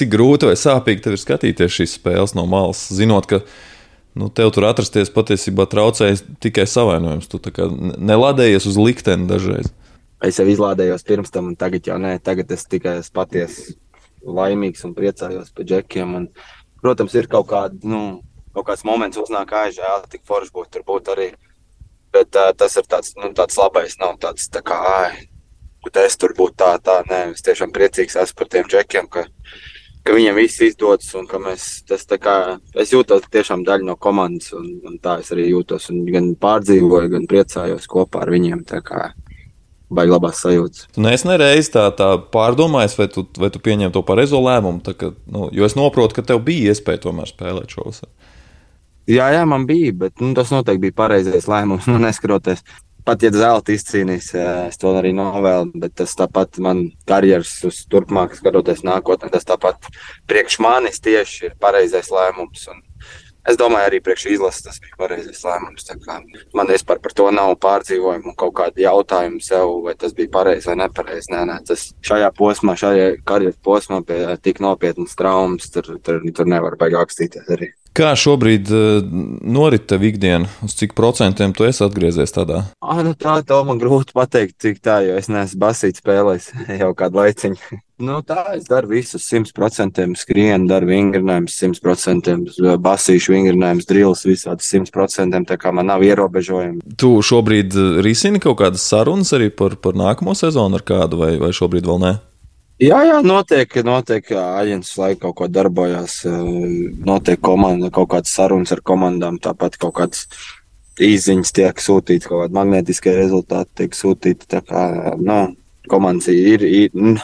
cik grūti vai sāpīgi tev ir skatīties šīs spēles no malas, zinot, ka nu, tev tur atrasties patiesībā traucējas tikai savainojums. Tu neladējies uz likteni dažreiz. Es jau izlādējos pirms tam, un tagad jau nē, tagad es tikai esmu patiesi laimīgs un priecājos par džekiem. Un, protams, ir kaut, kāda, nu, kaut kāds moments, uznāk aizžēl, tik forši būtu tur būt arī. Bet uh, tas ir tāds, nu, tāds labais, nav tāds tā kā, ai, ka es tur būtu tā, tā. Nē, es tiešām priecīgs esmu par tiem džekiem, ka, ka viņiem viss izdodas un ka mēs, tas tā kā, es jūtos tiešām daļa no komandas un, un tā es arī jūtos un gan pārdzīvoju, gan priecājos kopā ar viņiem. Baigi labās sajūtas. Tu neesi nereiz tā, tā pārdomājis, vai tu, vai tu pieņem to pareizo lēmumu, ka, nu, jo es saprotu, ka tev bija iespēja tomēr spēlēt šo vasaru. Jā, jā, man bija, bet nu, tas noteikti bija pareizais lēmums. Nu, neskatoties pat ja zelta izcīnīs, es to arī novēlu, bet tas tāpat man karjeras uz turpmāk, skatoties nākotnē, tas tāpat priekš manis tieši ir pareizais lēmums. Un es domāju, arī priekš izlases tas bija pareizais lēmums. Man vispār par to nav pārdzīvojumu un kaut kādu jautājumu sev, vai tas bija pareizi vai nepareizi. Nē, nē, tas šajā posmā, šajā karjeras posmā pie tik nopietnas traumas, tur, tur, tur nevar baigāk akstīties arī. Kā šobrīd uh, norit tev ikdiena? Uz cik procentiem tu esi atgriezies tādā? Ah, nu tā to man grūti pateikt, cik tā, jo es neesmu basīts spēlējis jau kādu laiciņu. nu, tā es daru visus 100%, skrienu, daru vingrinājumus 100%, basīšu vingrinājumus, drillus visādus 100%, tā kā man nav ierobežojumi. Tu šobrīd risini kaut kādas sarunas arī par, par nākamo sezonu ar kādu, vai, vai šobrīd vēl ne? Jā, jā, notiek, notiek aģents laiku kaut ko darbojās, notiek komanda, kaut kādas sarunas ar komandām, tāpat kaut kādas īziņas tiek sūtītas, kaut kādi magnetiskie rezultāti tiek sūtīti. Tā kā, nu, komandas ir, ir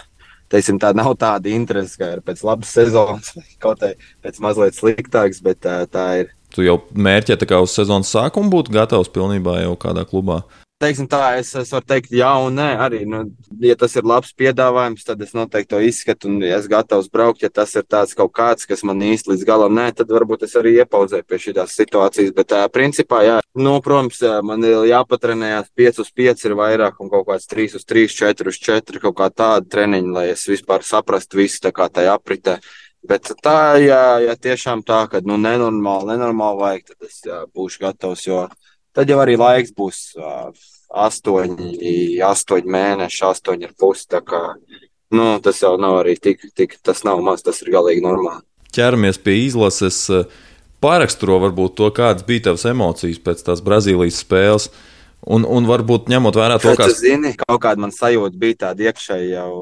teiksim, tā nav tāda interese, kā ir pēc labas sezonas, kaut arī pēc mazliet sliktāks, bet tā, tā ir. Tu jau mērķē tā kā uz sezonas sākumu būt gatavs pilnībā jau kādā klubā? Teiksim tā, es, es varu teikt, jā, un nē, arī. Nu, ja tas ir labs piedāvājums, tad es noteikti to izskatu, un ja es gatavs braukt. Ja tas ir tāds kaut kāds, kas man īsti līdz galam nē, tad varbūt es arī iepauzēju pie šīs situācijas. Bet, uh, principā, jā, nu, protams, man ir jāpatrenējās 5 uz 5 ir vairāk, un kaut kāds 3 uz 3, 4 uz 4, kaut kā tāda treniņa, lai es vispār saprastu visu tā kā tajā apritē. Bet tā, ja, ja tiešām tā, ka nu, nenormāli, nenormāli vajag, tad es jā, būšu gatavs. Jo tad jau arī laiks būs astoņi, astoņi mēneši, astoņi ar pusi. Kā, nu, tas jau nav arī tik, tik, tas nav maz, tas ir galīgi normāli. Ķeramies pie izlases. Pāraksturo varbūt to, kādas bija tavas emocijas pēc tās Brazīlijas spēles. Un, un varbūt ņemot vērā to, kas. Zini, kaut kāda man sajūta bija tāda iekšēji jau.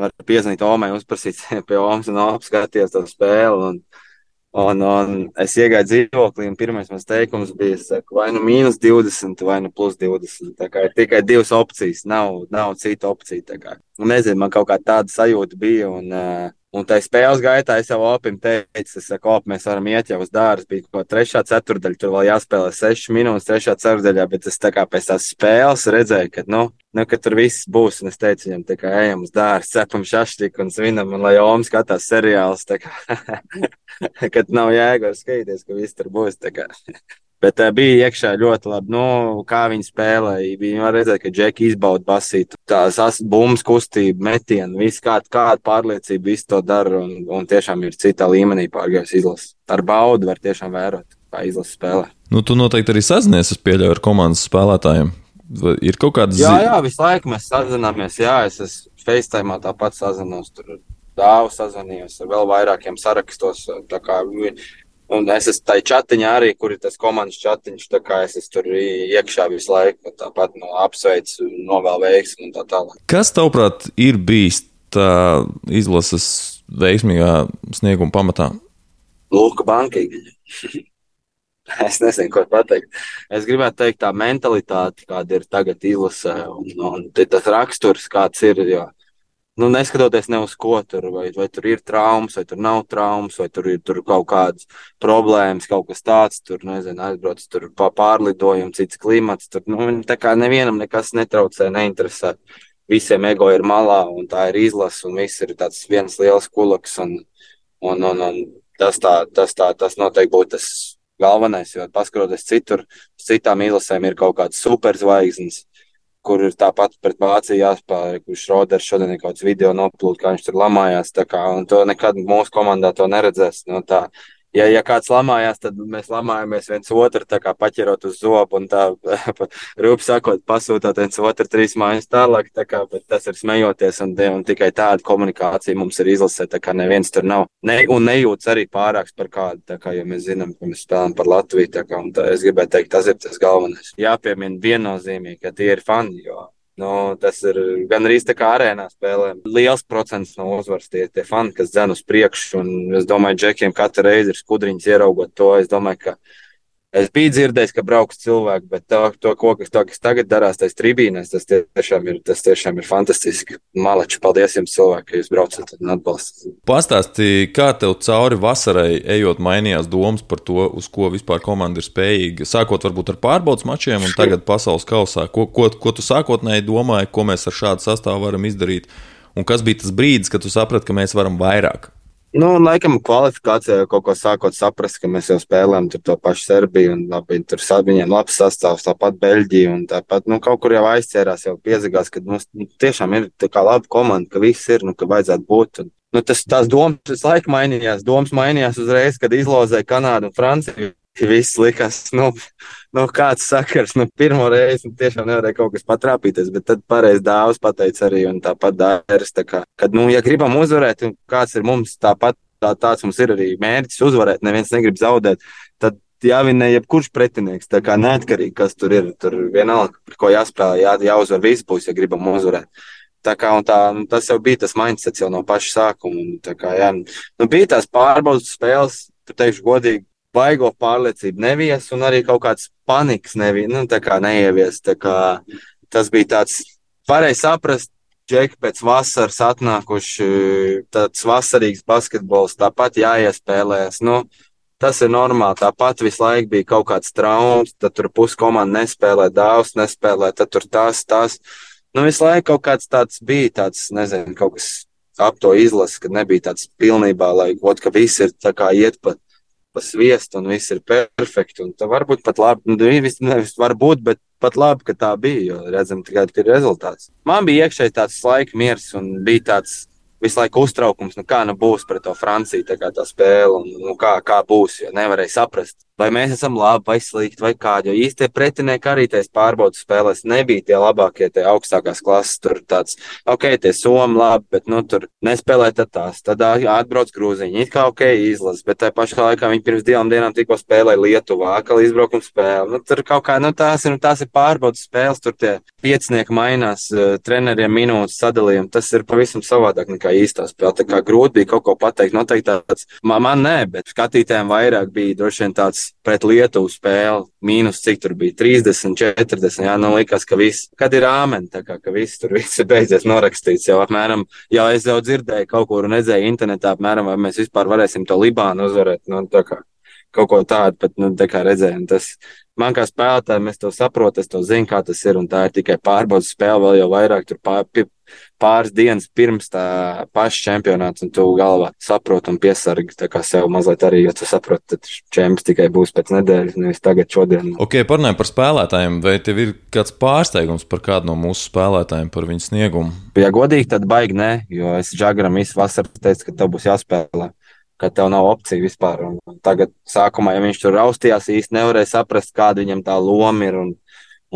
Var piezvanīt Omai, uzprasīt pie Omas un apskatīties to spēli. Un, Un, un es iegāju dzīvoklī, un pirmais mans teikums bija, saku, vai nu mīnus 20, vai nu plus 20. Tā kā ir tikai divas opcijas, nav, nav cita opcija. Nezinu, man kaut kā tāda sajūta bija. Un, uh, Un tā spēles gaitā es jau opim teicu, es saku, op, mēs varam iet jau uz dārza. Bija kaut kā trešā ceturdaļa, tur vēl jāspēlē sešas minūtes trešā ceturdaļā, bet es tā kā pēc tās spēles redzēju, ka, nu, nu, ka tur viss būs. Un es teicu viņam, tā kā ejam uz dārza, cepam šašķiku un svinam, un lai Oms skatās seriāls, tā kā, kad nav jēga skatīties, ka viss tur būs. Bet uh, bija iekšā ļoti labi, nu, kā viņi spēlēja. Viņi var redzēt, ka Džeki izbauda basītu. Tās bumbas kustība, metienu, viss kā, kāda pārliecība, viss to dara. Un, un tiešām ir citā līmenī pārgājis izlases. Ar baudu var tiešām vērot, kā izlases spēlē. Nu, tu noteikti arī sazinies, es pieļauju, ar komandas spēlētājiem. Ir kaut kāda zīme? Jā, jā, visu laiku mēs sazināmies. Jā, es esmu FaceTime tāpat sazinos. Tur dāvu sazvanījos ar vēl vairākiem sarakstos. Un es esmu tajā chatiņā arī, kur ir tas komandas chatiņš. Tā kā es esmu tur iekšā visu laiku, tāpat no apsveicu, novēlu veiksmu un tā tālāk. Kas, tavuprāt, ir bijis tā izlases veiksmīgā snieguma pamatā? Lūk, bankīgi. es nezinu, ko pateikt. Es gribētu teikt, tā mentalitāte, kāda ir tagad izlasē, un, un tas raksturs, kāds ir. Jo nu, neskatoties ne uz ko tur, vai, vai tur ir traumas, vai tur nav traumas, vai tur ir tur kaut kādas problēmas, kaut kas tāds, tur nezinu, aizbrauc, tur pārlidojumi, cits klimats. Tur, nu, tā kā nevienam nekas netraucē, neinteresē. Visiem ego ir malā, un tā ir izlase, un viss ir tāds viens liels kulaks. Un, un, un, un tas, tā, tas, tā, tas noteikti būtu tas galvenais, jo paskatoties citur, citām izlasēm ir kaut kādas superzvaigznes kur ir tāpat pret Vāciju jāspēlē, kurš Roders šodien ir kaut kāds video noplūds, kā viņš tur lamājās. Kā, to nekad mūsu komandā to neredzēs. No tā, ja, ja kāds lamājās, tad mēs lamājamies viens otru, tā kā paķerot uz zobu un tā, rūpīgi sakot, pasūtot viens otru trīs mājas tālāk. Tā kā, tas ir smejoties, un, un tikai tāda komunikācija mums ir izlasē, tā kā neviens tur nav. Ne, un nejūtas arī pārāks par kādu, tā kā, jo mēs zinām, ka mēs spēlējam par Latviju. Tā kā, tā, es gribēju teikt, tas ir tas galvenais. Jāpiemina viennozīmīgi, ka tie ir fani. Jo Nu, tas ir gan arī tā kā arēnā spēlē. Liels procents no uzvaras tie, tie fani, kas dzen uz priekšu. Un es domāju, Džekiem katru reizi ir skudriņas ieraugot to. Es domāju, ka Es biju dzirdējis, ka brauks cilvēki, bet to, to ko, kas, to, kas tagad darās tajā tribīnēs, tas tiešām ir, tas tiešām ir fantastiski. Malači, paldies jums, cilvēki, ka jūs braucat un atbalstat. Pastāstīji, kā tev cauri vasarai ejot mainījās domas par to, uz ko vispār komanda ir spējīga. Sākot varbūt ar pārbaudas mačiem un tagad pasaules kausā. Ko, ko, ko tu sākotnēji domāji, ko mēs ar šādu sastāvu varam izdarīt? Un kas bija tas brīdis, kad tu saprati, ka mēs varam vairāk? Nu, laikam, kvalifikācijā kaut ko sākot saprast, ka mēs jau spēlējam to pašu Serbiju, un labi, tur viņiem labs sastāvs, tāpat Beļģija, un tāpat, nu, kaut kur jau aizķērās, jau piezagās, ka mums nu, tiešām ir tā kā laba komanda, ka viss ir, nu, ka vajadzētu būt. Un, nu, tas, tās domas visu laiku mainījās, domas mainījās uzreiz, kad izlozēja Kanādu un Franciju. Viss likās, nu, nu kāds sakars. Nu, pirmo reizi nu, tiešām nevarēja kaut kas patrāpīties, bet tad pareizi dāvs pateica arī un tāpat dārs. Tā kā, kad, nu, ja gribam uzvarēt, un kāds ir mums tāpat, tā, tāds mums ir arī mērķis uzvarēt, neviens negrib zaudēt, tad jāvinē jebkurš pretinieks. Tā kā neatkarīgi, kas tur ir, tur vienalga, par ko jāspēlē, jā, jāuzvar visi puses, ja gribam uzvarēt. Tā kā, tā, nu, tas jau bija tas mindsets jau no paša sākuma. Un, kā, jā, nu, bija tās pārbaudas spēles, teikšu godīgi, baigo pārliecību nevies, un arī kaut kāds panikas nevi, nu, neievies. Tas bija tāds, varēja saprast, Džeki pēc vasaras atnākuši tāds vasarīgs basketbols, tāpat jāiespēlēs. Nu, tas ir normāli. Tāpat visu laiku bija kaut kāds traumas, tad tur puskomanda nespēlē, dāvs nespēlē, tad tur tas, tas. Nu, visu laiku kaut kāds tāds bija, tāds, nezinu, kaut kas ap to izlases, ka nebija tāds pilnībā, lai, ot, ka viss ir tā kā iet pat pa sviestu, un viss ir perfekti. Un varbūt pat labi, nu, nevis varbūt, bet pat labi, ka tā bija, jo redzam ka ir rezultāts. Man bija iekšēji tāds laika miers un bija tāds visu laiku uztraukums, nu kā nu būs pret to Franciju, tā kā tā spēle, un nu, kā, kā būs, jo nevarēja saprast vai mēs esam labi vai slikti vai kādi. Jo īstie pretinieki arī tajās pārbaudas spēlēs nebija tie labākie, tie augstākās klases. Tur tāds, ok, tie somi labi, bet nu, tur nespēlē tad tās. Tad atbrauc grūziņi, it kā ok, izlases, bet tajā pašā laikā viņi pirms divām dienām tikko spēlēja Lietuvā, atkal izbraukuma spēle. Nu, tur kaut kā, nu tās ir, tās ir pārbaudas spēles, tur tie piecinieki mainās, treneriem minūtes sadalījumi. Tas ir pavisam savādāk nekā īstā spēle. Tā kā grūti bija kaut ko pateikt. Noteikti tāds, man, man nē, bet skatītājiem vairāk bija droši vien tāds pret Lietuvu spēli. Mīnus cik tur bija 30, 40. Jā, nu likās, ka viss, kad ir āmen, tā kā ka viss tur viss ir beidzies norakstīts. Jau apmēram, jau es jau dzirdēju kaut kur un redzēju internetā, apmēram, vai mēs vispār varēsim to Libānu uzvarēt. Nu, tā kā kaut ko tādu, bet, nu, tā kā redzējām, tas man kā spēlētājiem, es to saprotu, es to zinu, kā tas ir, un tā ir tikai pārbaudas spēle, vēl jau vairāk tur pār, pāris dienas pirms tā paša čempionāta, un tu galvā saproti un piesargi sev mazliet arī, jo tu saproti, ka čempions tikai būs pēc nedēļas, nevis tagad, šodien. Ok, parunājot par spēlētājiem, vai tev ir kāds pārsteigums par kādu no mūsu spēlētājiem, par viņu sniegumu? Ja godīgi, tad baigi nē, jo es Džagaram visu vasaru teicu, ka tev būs jāspēlē ka tev nav opcija vispār. Un tagad, sākumā, ja viņš tur raustījās, īsti nevarēja saprast, kāda viņam tā loma ir. Un,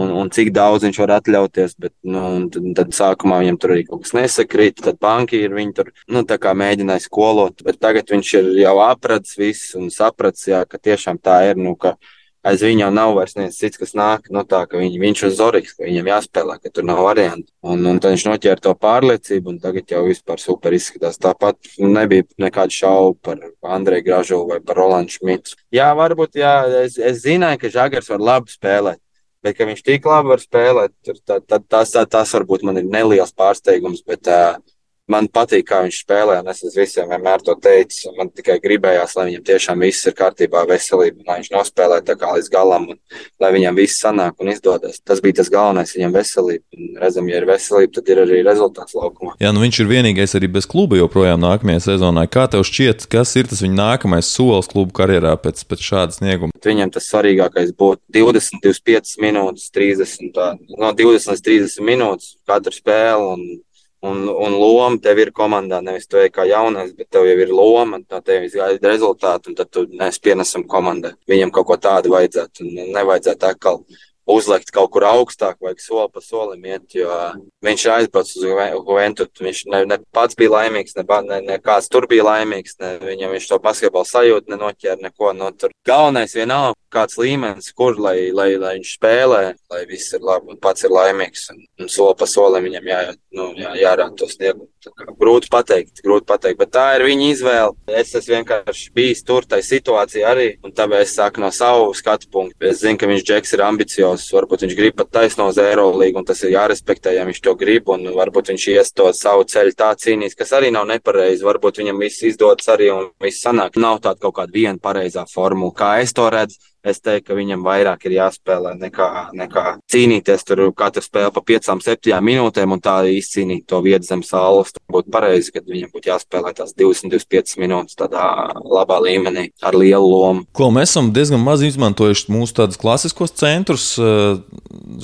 un, un cik daudz viņš var atļauties. Bet, nu, tad, tad sākumā viņam tur arī kaut kas nesakrīt, tad bankieri viņu tur nu, mēģināja skolot. Bet tagad viņš ir jau apratis viss un sapratis, jā, ka tiešām tā ir. Nu, ka, aiz viņa jau nav vairs neviens cits, kas nāk no tā, ka viņ, viņš ir Zorigs, ka viņam jāspēlē, ka tur nav variantu. Un, un tad viņš noķēra to pārliecību, un tagad jau vispār super izskatās. Tāpat nebija nekādu šaubu par Andreju Gražovu vai par Rolandu Šmitu. Jā, varbūt, jā, es, es zināju, ka Žagars var labi spēlēt. Bet, viņš tik labi var spēlēt, tad, tad tas, tas varbūt man ir neliels pārsteigums. Bet, uh, man patīk, kā viņš spēlē, un es visiem vienmēr to teicis. Man tikai gribējās, lai viņam tiešām viss ir kārtībā, veselība, lai viņš nospēlē tā kā līdz galam, un lai viņam viss sanāk un izdodas. Tas bija tas galvenais, viņam veselība. Un redzam, ja ir veselība, tad ir arī rezultāts laukumā. Jā, nu viņš ir vienīgais arī bez kluba joprojām nākamajā sezonā. Kā tev šķiet, kas ir tas viņa nākamais solis klubu karjerā pēc, pēc šāda snieguma? Viņam tas svarīgākais būtu 20, 25 minūtes, 30, tā, no 20 līdz 30 minūtes katru spēli. Un un, loma tev ir komandā. Nevis tu ej kā jaunais, bet tev jau ir loma, tā tev ir gaida rezultāti, un tad tu nes pienesam komandai. Viņam kaut ko tādu vajadzētu, un nevajadzētu atkal uzlikt kaut kur augstāk, vajag soli pa solim iet, jo viņš aizbrauca uz Juventus. Viņš ne, ne pats bija laimīgs, ne, ne, ne kāds tur bija laimīgs, ne viņam viņš to basketbolu sajūtu nenoķēra neko. No tur. Galvenais vienalga, kāds līmenis, kur lai, lai, lai viņš spēlē, lai viss ir labi un pats ir laimīgs. Un, un soli pa solim viņam jā, nu, jā, jārāda to sniegumu. Grūti pateikt, grūti pateikt, bet tā ir viņa izvēle. Es esmu vienkārši bijis tur, tai situācijā arī, un tāpēc es saku no savu skatu punktu. Es zinu, ka viņš Džeks ir ambiciozs, varbūt viņš grib pat taisno uz Eirolīgu, un tas ir jārespektē, ja viņš to grib, un varbūt viņš ies to savu ceļu tā cīnīs, kas arī nav nepareizi. Varbūt viņam viss izdodas arī un viss sanāk. Nav tāda kaut kāda viena pareizā formula, kā es to redzu es teiktu, ka viņam vairāk ir jāspēlē nekā, nekā cīnīties tur katru spēli pa piecām, septiņām minūtēm un tā izcīnīt to vietu zem saules. Tas būtu pareizi, kad viņam būtu jāspēlē tās 20-25 minūtes tādā labā līmenī ar lielu lomu. Ko mēs esam diezgan maz izmantojuši mūsu tādus klasiskos centrus eh,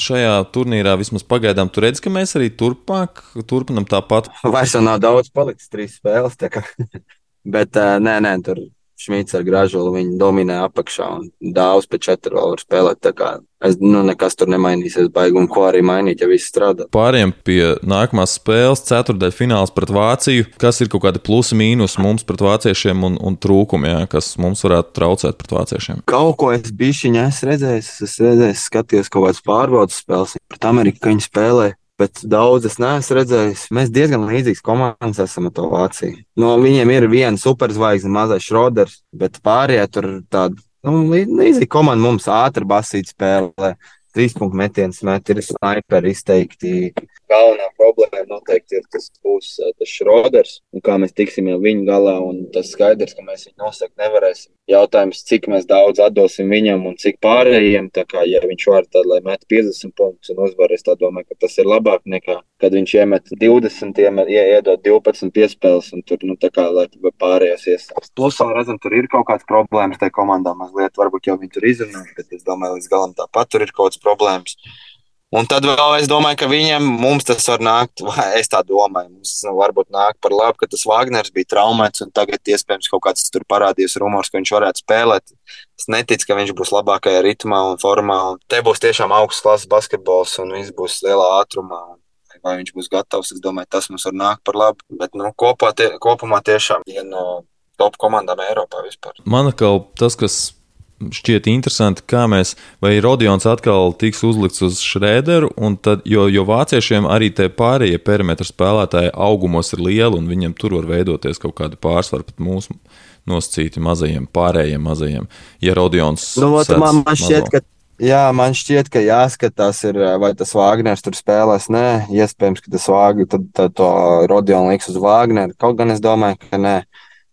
šajā turnīrā. Vismaz pagaidām tur redz, ka mēs arī turpmāk turpinam tāpat. Vairs nav daudz palicis, trīs spēles. Bet uh, nē, nē, tur Šmīts ar gražulu viņi dominē apakšā un dāvs pēc četru vēl var spēlēt. Tā kā es, nu, nekas tur nemainīsies, baigi, un ko arī mainīt, ja viss strādā. Pāriem pie nākamās spēles, ceturtdaļa fināls pret Vāciju. Kas ir kaut kādi plusi, mīnus mums pret vāciešiem un, un trūkumi, jā, kas mums varētu traucēt pret vāciešiem? Kaut ko es bišķiņā esmu redzējis, es redzēju, skatījos kaut kādas pārbaudas spēles pret Ameriku, viņi spēlē bet daudzas neesmu redzējis. Mēs diezgan līdzīgas komandas esam ar to Vāciju. No nu, viņiem ir viena superzvaigzne, mazais Šroders, bet pārējie tur tādi nu, līdzīgi komanda mums ātri basīt spēlē. Trīs punktu metiens met, ir sniperi izteikti galvenā problēma noteikti ir tas būs tas Šroders, un kā mēs tiksim jau viņu galā, tas skaidrs, ka mēs viņu nosakt nevarēsim. Jautājums, cik daudz atdosim viņam un cik pārējiem, kā, ja viņš var tad, lai met 50 punktus un uzvarēs, tā domāju, ka tas ir labāk nekā, kad viņš iemet 20, iemet, iedod 12 piespēles, un tur, nu, tā kā, lai pārējās iesaist. Plus, vēl redzam, tur ir kaut kāds problēmas tajā komandā mazliet, varbūt jau viņi tur izrunā, bet es domāju, līdz galam tāpat tur ir kaut kāds problēmas. Un tad vēl es domāju, ka viņam, mums tas var nākt, vai es tā domāju, mums nu, varbūt nāk par labu, ka tas Wagners bija traumēts un tagad iespējams kaut kāds tur parādījis rumors, ka viņš varētu spēlēt. Es neticu, ka viņš būs labākajā ritmā un formā. Un te būs tiešām augsts klases basketbols un viss būs lielā ātrumā. Vai viņš būs gatavs, es domāju, tas mums var nākt par labu. Bet nu, kopā, tie, kopumā tiešām viena no top komandām Eiropā vispār. Man kā tas, kas šķiet interesanti, kā mēs, vai Rodions atkal tiks uzlikts uz Šrēderu, tad, jo, jo vāciešiem arī tie pārējie perimetra spēlētāji augumos ir lieli, un viņiem tur var veidoties kaut kāda pārsvara pat mūsu nosacīti mazajiem, pārējiem mazajiem. Ja Rodions. Nu, man, man šķiet, ka Jā, man šķiet, ka jāskatās, ir, vai tas Vāģners tur spēlēs. Nē, iespējams, ka tas Vāģners, tad, tad to Rodionu liks uz Vāģneru. Kaut gan es domāju, ka nē.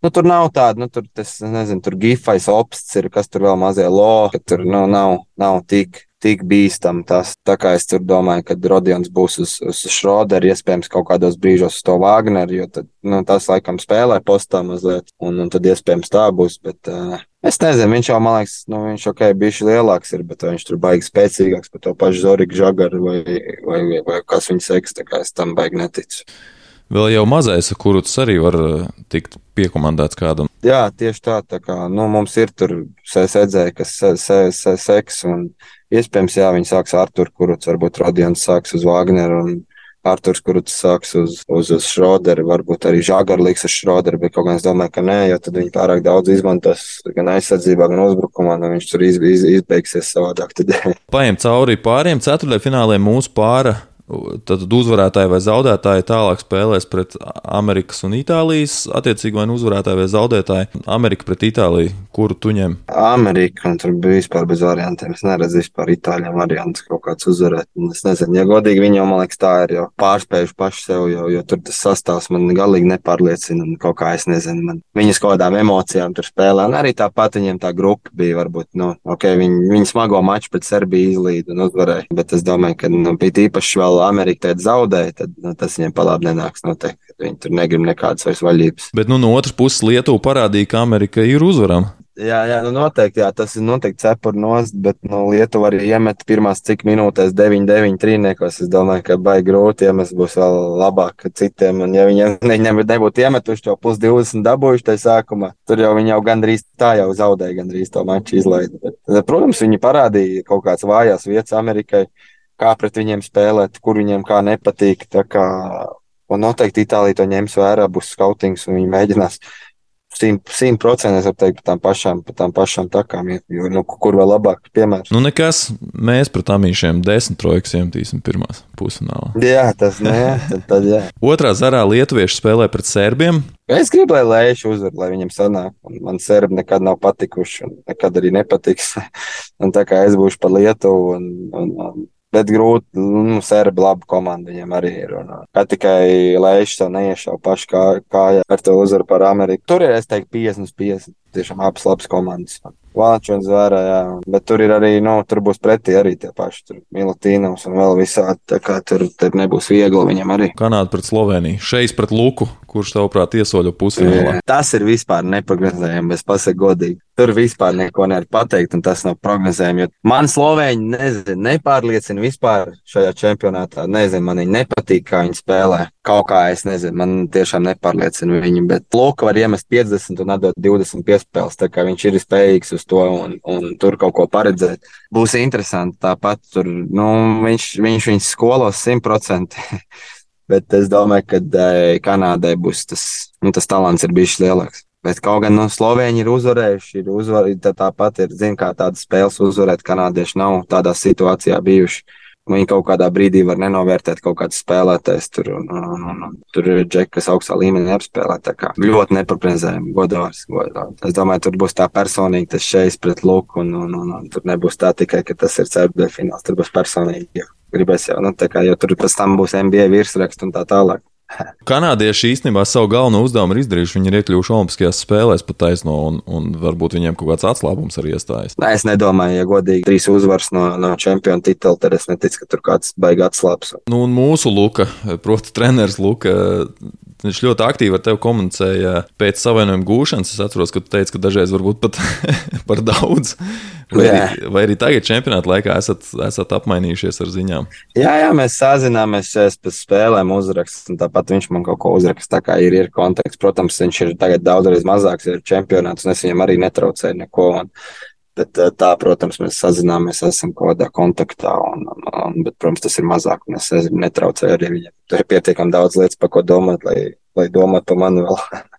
Nu, tur nav tāda, nu, tur, tas, nezinu, tur gifais opsts ir, kas tur vēl mazie lo, ka tur nu, nav, nav tik, tik bīstam tas. Tā kā es tur domāju, ka Rodions būs uz, uz Šroderu, iespējams, kaut kādos brīžos uz to Wagneru, jo tad, nu, tas laikam spēlē postā mazliet, un, un tad iespējams tā būs, bet uh, es nezinu, viņš jau, man liekas, nu, viņš ok, bišķi lielāks ir, bet viņš tur baigi spēcīgāks par to pašu Zoriku Žagaru vai, vai, vai, vai kas viņa seks, tā kā es tam baigi neticu. Vēl jau mazais, kuru tas arī var eh, tikt piekomandēts kādam. Jā, tieši tā. tā kā, nu, mums ir tur sēdzēji, kas seks, un iespējams, jā, viņi sāks ar Arturu, kurus varbūt Rodions sāks uz Wagneru, un Arturs, kurus sāks uz, uz, uz Šroderu, varbūt arī Žagara liks uz Šroderu, bet kaut kā es domāju, ka nē, jo tad viņi pārāk daudz izmantos gan aizsardzībā, gan uzbrukumā, un viņš tur iz, iz, izbeigsies savādāk. Paiem cauri pāriem ceturtajai finālē mūsu pāra tad uzvarētāji vai zaudētāji tālāk spēlēs pret Amerikas un Itālijas, attiecīgi vai nu uzvarētāji vai zaudētāji. Amerika pret Itāliju, kuru tu ņem? Amerika, un tur bija vispār bez variantiem. Es neredzu vispār Itāļiem variantus kaut kāds uzvarēt. Es nezinu, ja godīgi viņi jau, man liekas, tā ir jau pārspējuši paši sev, jo, jo tur tas sastāvs man galīgi nepārliecina. Kaut kā es nezinu, man viņas kaut kādām emocijām tur spēlē. Un arī tāpat viņiem tā grupa bija varbūt, nu, ok, viņi, viņi smago maču pret Serbiju izlīd un uzvarēja. Bet es domāju, ka nu, bija īpaši vēl Amerika teica zaudēja, tad nu, tas viņiem palābi nenāks noteikti. Viņi tur negrib nekādas vairs vaļības. Bet nu, no otras puses Lietuva parādīja, ka Amerika ir uzvarama. Jā, jā nu noteikti, jā, tas ir noteikti cepuri nost, bet nu, Lietuva arī iemet pirmās cik minūtēs 9, 9 trīniekos. Es domāju, ka baigi grūti, ja mēs būs vēl labāk citiem. Un ja viņi viņam nebūtu iemetuši to plus 20 dabūjuši tajā sākumā, tur jau viņi jau gandrīz tā jau zaudēja, gandrīz to maču izlaida. Bet, protams, viņi parādīja kaut kādas vājās vietas Amerikai, kā pret viņiem spēlēt, kur viņiem kā nepatīk. Kā, un noteikti Itālija to ņems vērā, būs skautings un viņi mēģinās simt procenti, es varu teikt, par tām pašām, par tām pašām takām, jo, nu, kur vēl labāk piemērs. Nu, nekas, mēs pret amīšiem desmit trojkas iemetīsim pirmās pusfinālā. Jā, tas nē, tad, tad jā. Otrā zarā lietuvieši spēlē pret serbiem. Es gribu, lai Lēša uzvar, lai viņam sanāk. Man serbi nekad nav patikuši, un nekad arī nepatiks. un tā kā es būšu par Lietuvu, un, un, un Bet grūti, nu, serbi labi komanda viņiem arī ir. Un, kā tikai Lēšs to neiešauja paši kā, kājā ar to uzvaru par Ameriku. Tur ir, es teiktu, 50, 50. Tiešām abas labas komandas. Vācu un Zvērā, jā. Bet tur ir arī, nu, tur būs pretī arī tie paši. Tur Milutīnams un vēl visādi. Tā kā tur, tur nebūs viegli viņam arī. Kanāda pret Sloveniju. Šeit pret Luku, kurš tavuprāt iesoļo pusfinālā. Tas ir vispār neprognozējami, es pasaku godīgi. Tur vispār neko nevar pateikt, un tas nav prognozējami. Man Slovēņi nezinu, nepārliecina vispār šajā čempionātā. Nezinu, man viņi nepatīk, kā viņi spēlē. Kaut kā es nezinu, man tiešām nepārliecina viņi. Bet Luka var iemest 50 un atdot 20 piespēles. Tā kā viņš ir spējīgs uz to un, un tur kaut ko paredzēt. Būs interesanti. Tāpat tur nu, viņš, viņš viņus skolos 100%. Bet es domāju, ka eh, Kanādai būs tas, nu, tas talants ir bijis lielāks. Bet kaut gan no Slovēņi ir uzvarējuši, ir uzvarējuši, tāpat ir, zina, kā tādas spēles uzvarēt, kanādieši nav tādā situācijā bijuši. Viņi kaut kādā brīdī var nenovērtēt kaut kādas spēlētājas. Tur, un, un, un, un, tur ir džeki, kas augstā līmenī apspēlē. Tā kā ļoti neprognozējami, godāvs. Es domāju, tur būs tā personīgi tas šeit pret Luku, un, un, un, un tur nebūs tā tikai, ka tas ir ceturtajā fināls. Tur būs personīgi. Gribēs jau, nu, tā kā, jo tur pēc tam būs NBA virsraksts un tā tālāk. Kanādieši īstenībā savu galveno uzdevumu ir izdarījuši. Viņi ir iekļuvuši Olimpiskajās spēlēs pat taisno, un, un varbūt viņiem kaut kāds atslābums arī iestājas. Nē, es nedomāju, ja godīgi trīs uzvaras no, no čempionu titula, tad es neticu, ka tur kāds baigi atslābs. Nu, un mūsu Luka, proti, treneris Luka, Viņš ļoti aktīvi ar tevi komunicēja pēc savainojuma gūšanas. Es atceros, ka tu teici, ka dažreiz varbūt pat par daudz. Vai arī, vai arī tagad, čempionāta laikā, esat, esat apmainījušies ar ziņām? Jā, jā mēs sazināmies pēc spēlēm, uzrakstām. Tāpat viņš man kaut ko uzraksta. Tā kā ir, ir konteksts. Protams, viņš ir tagad daudzreiz mazāks, ir čempionāts, un es viņam arī netraucēju neko. Un, Bet eh, tā, protams, mēs sazināmies, esam kaut kādā kontaktā, un, un, bet, protams, tas ir mazāk, un es netraucēju arī viņam. Tur ir pietiekami daudz lietas, par ko domāt, lai, lai domātu par mani vēl.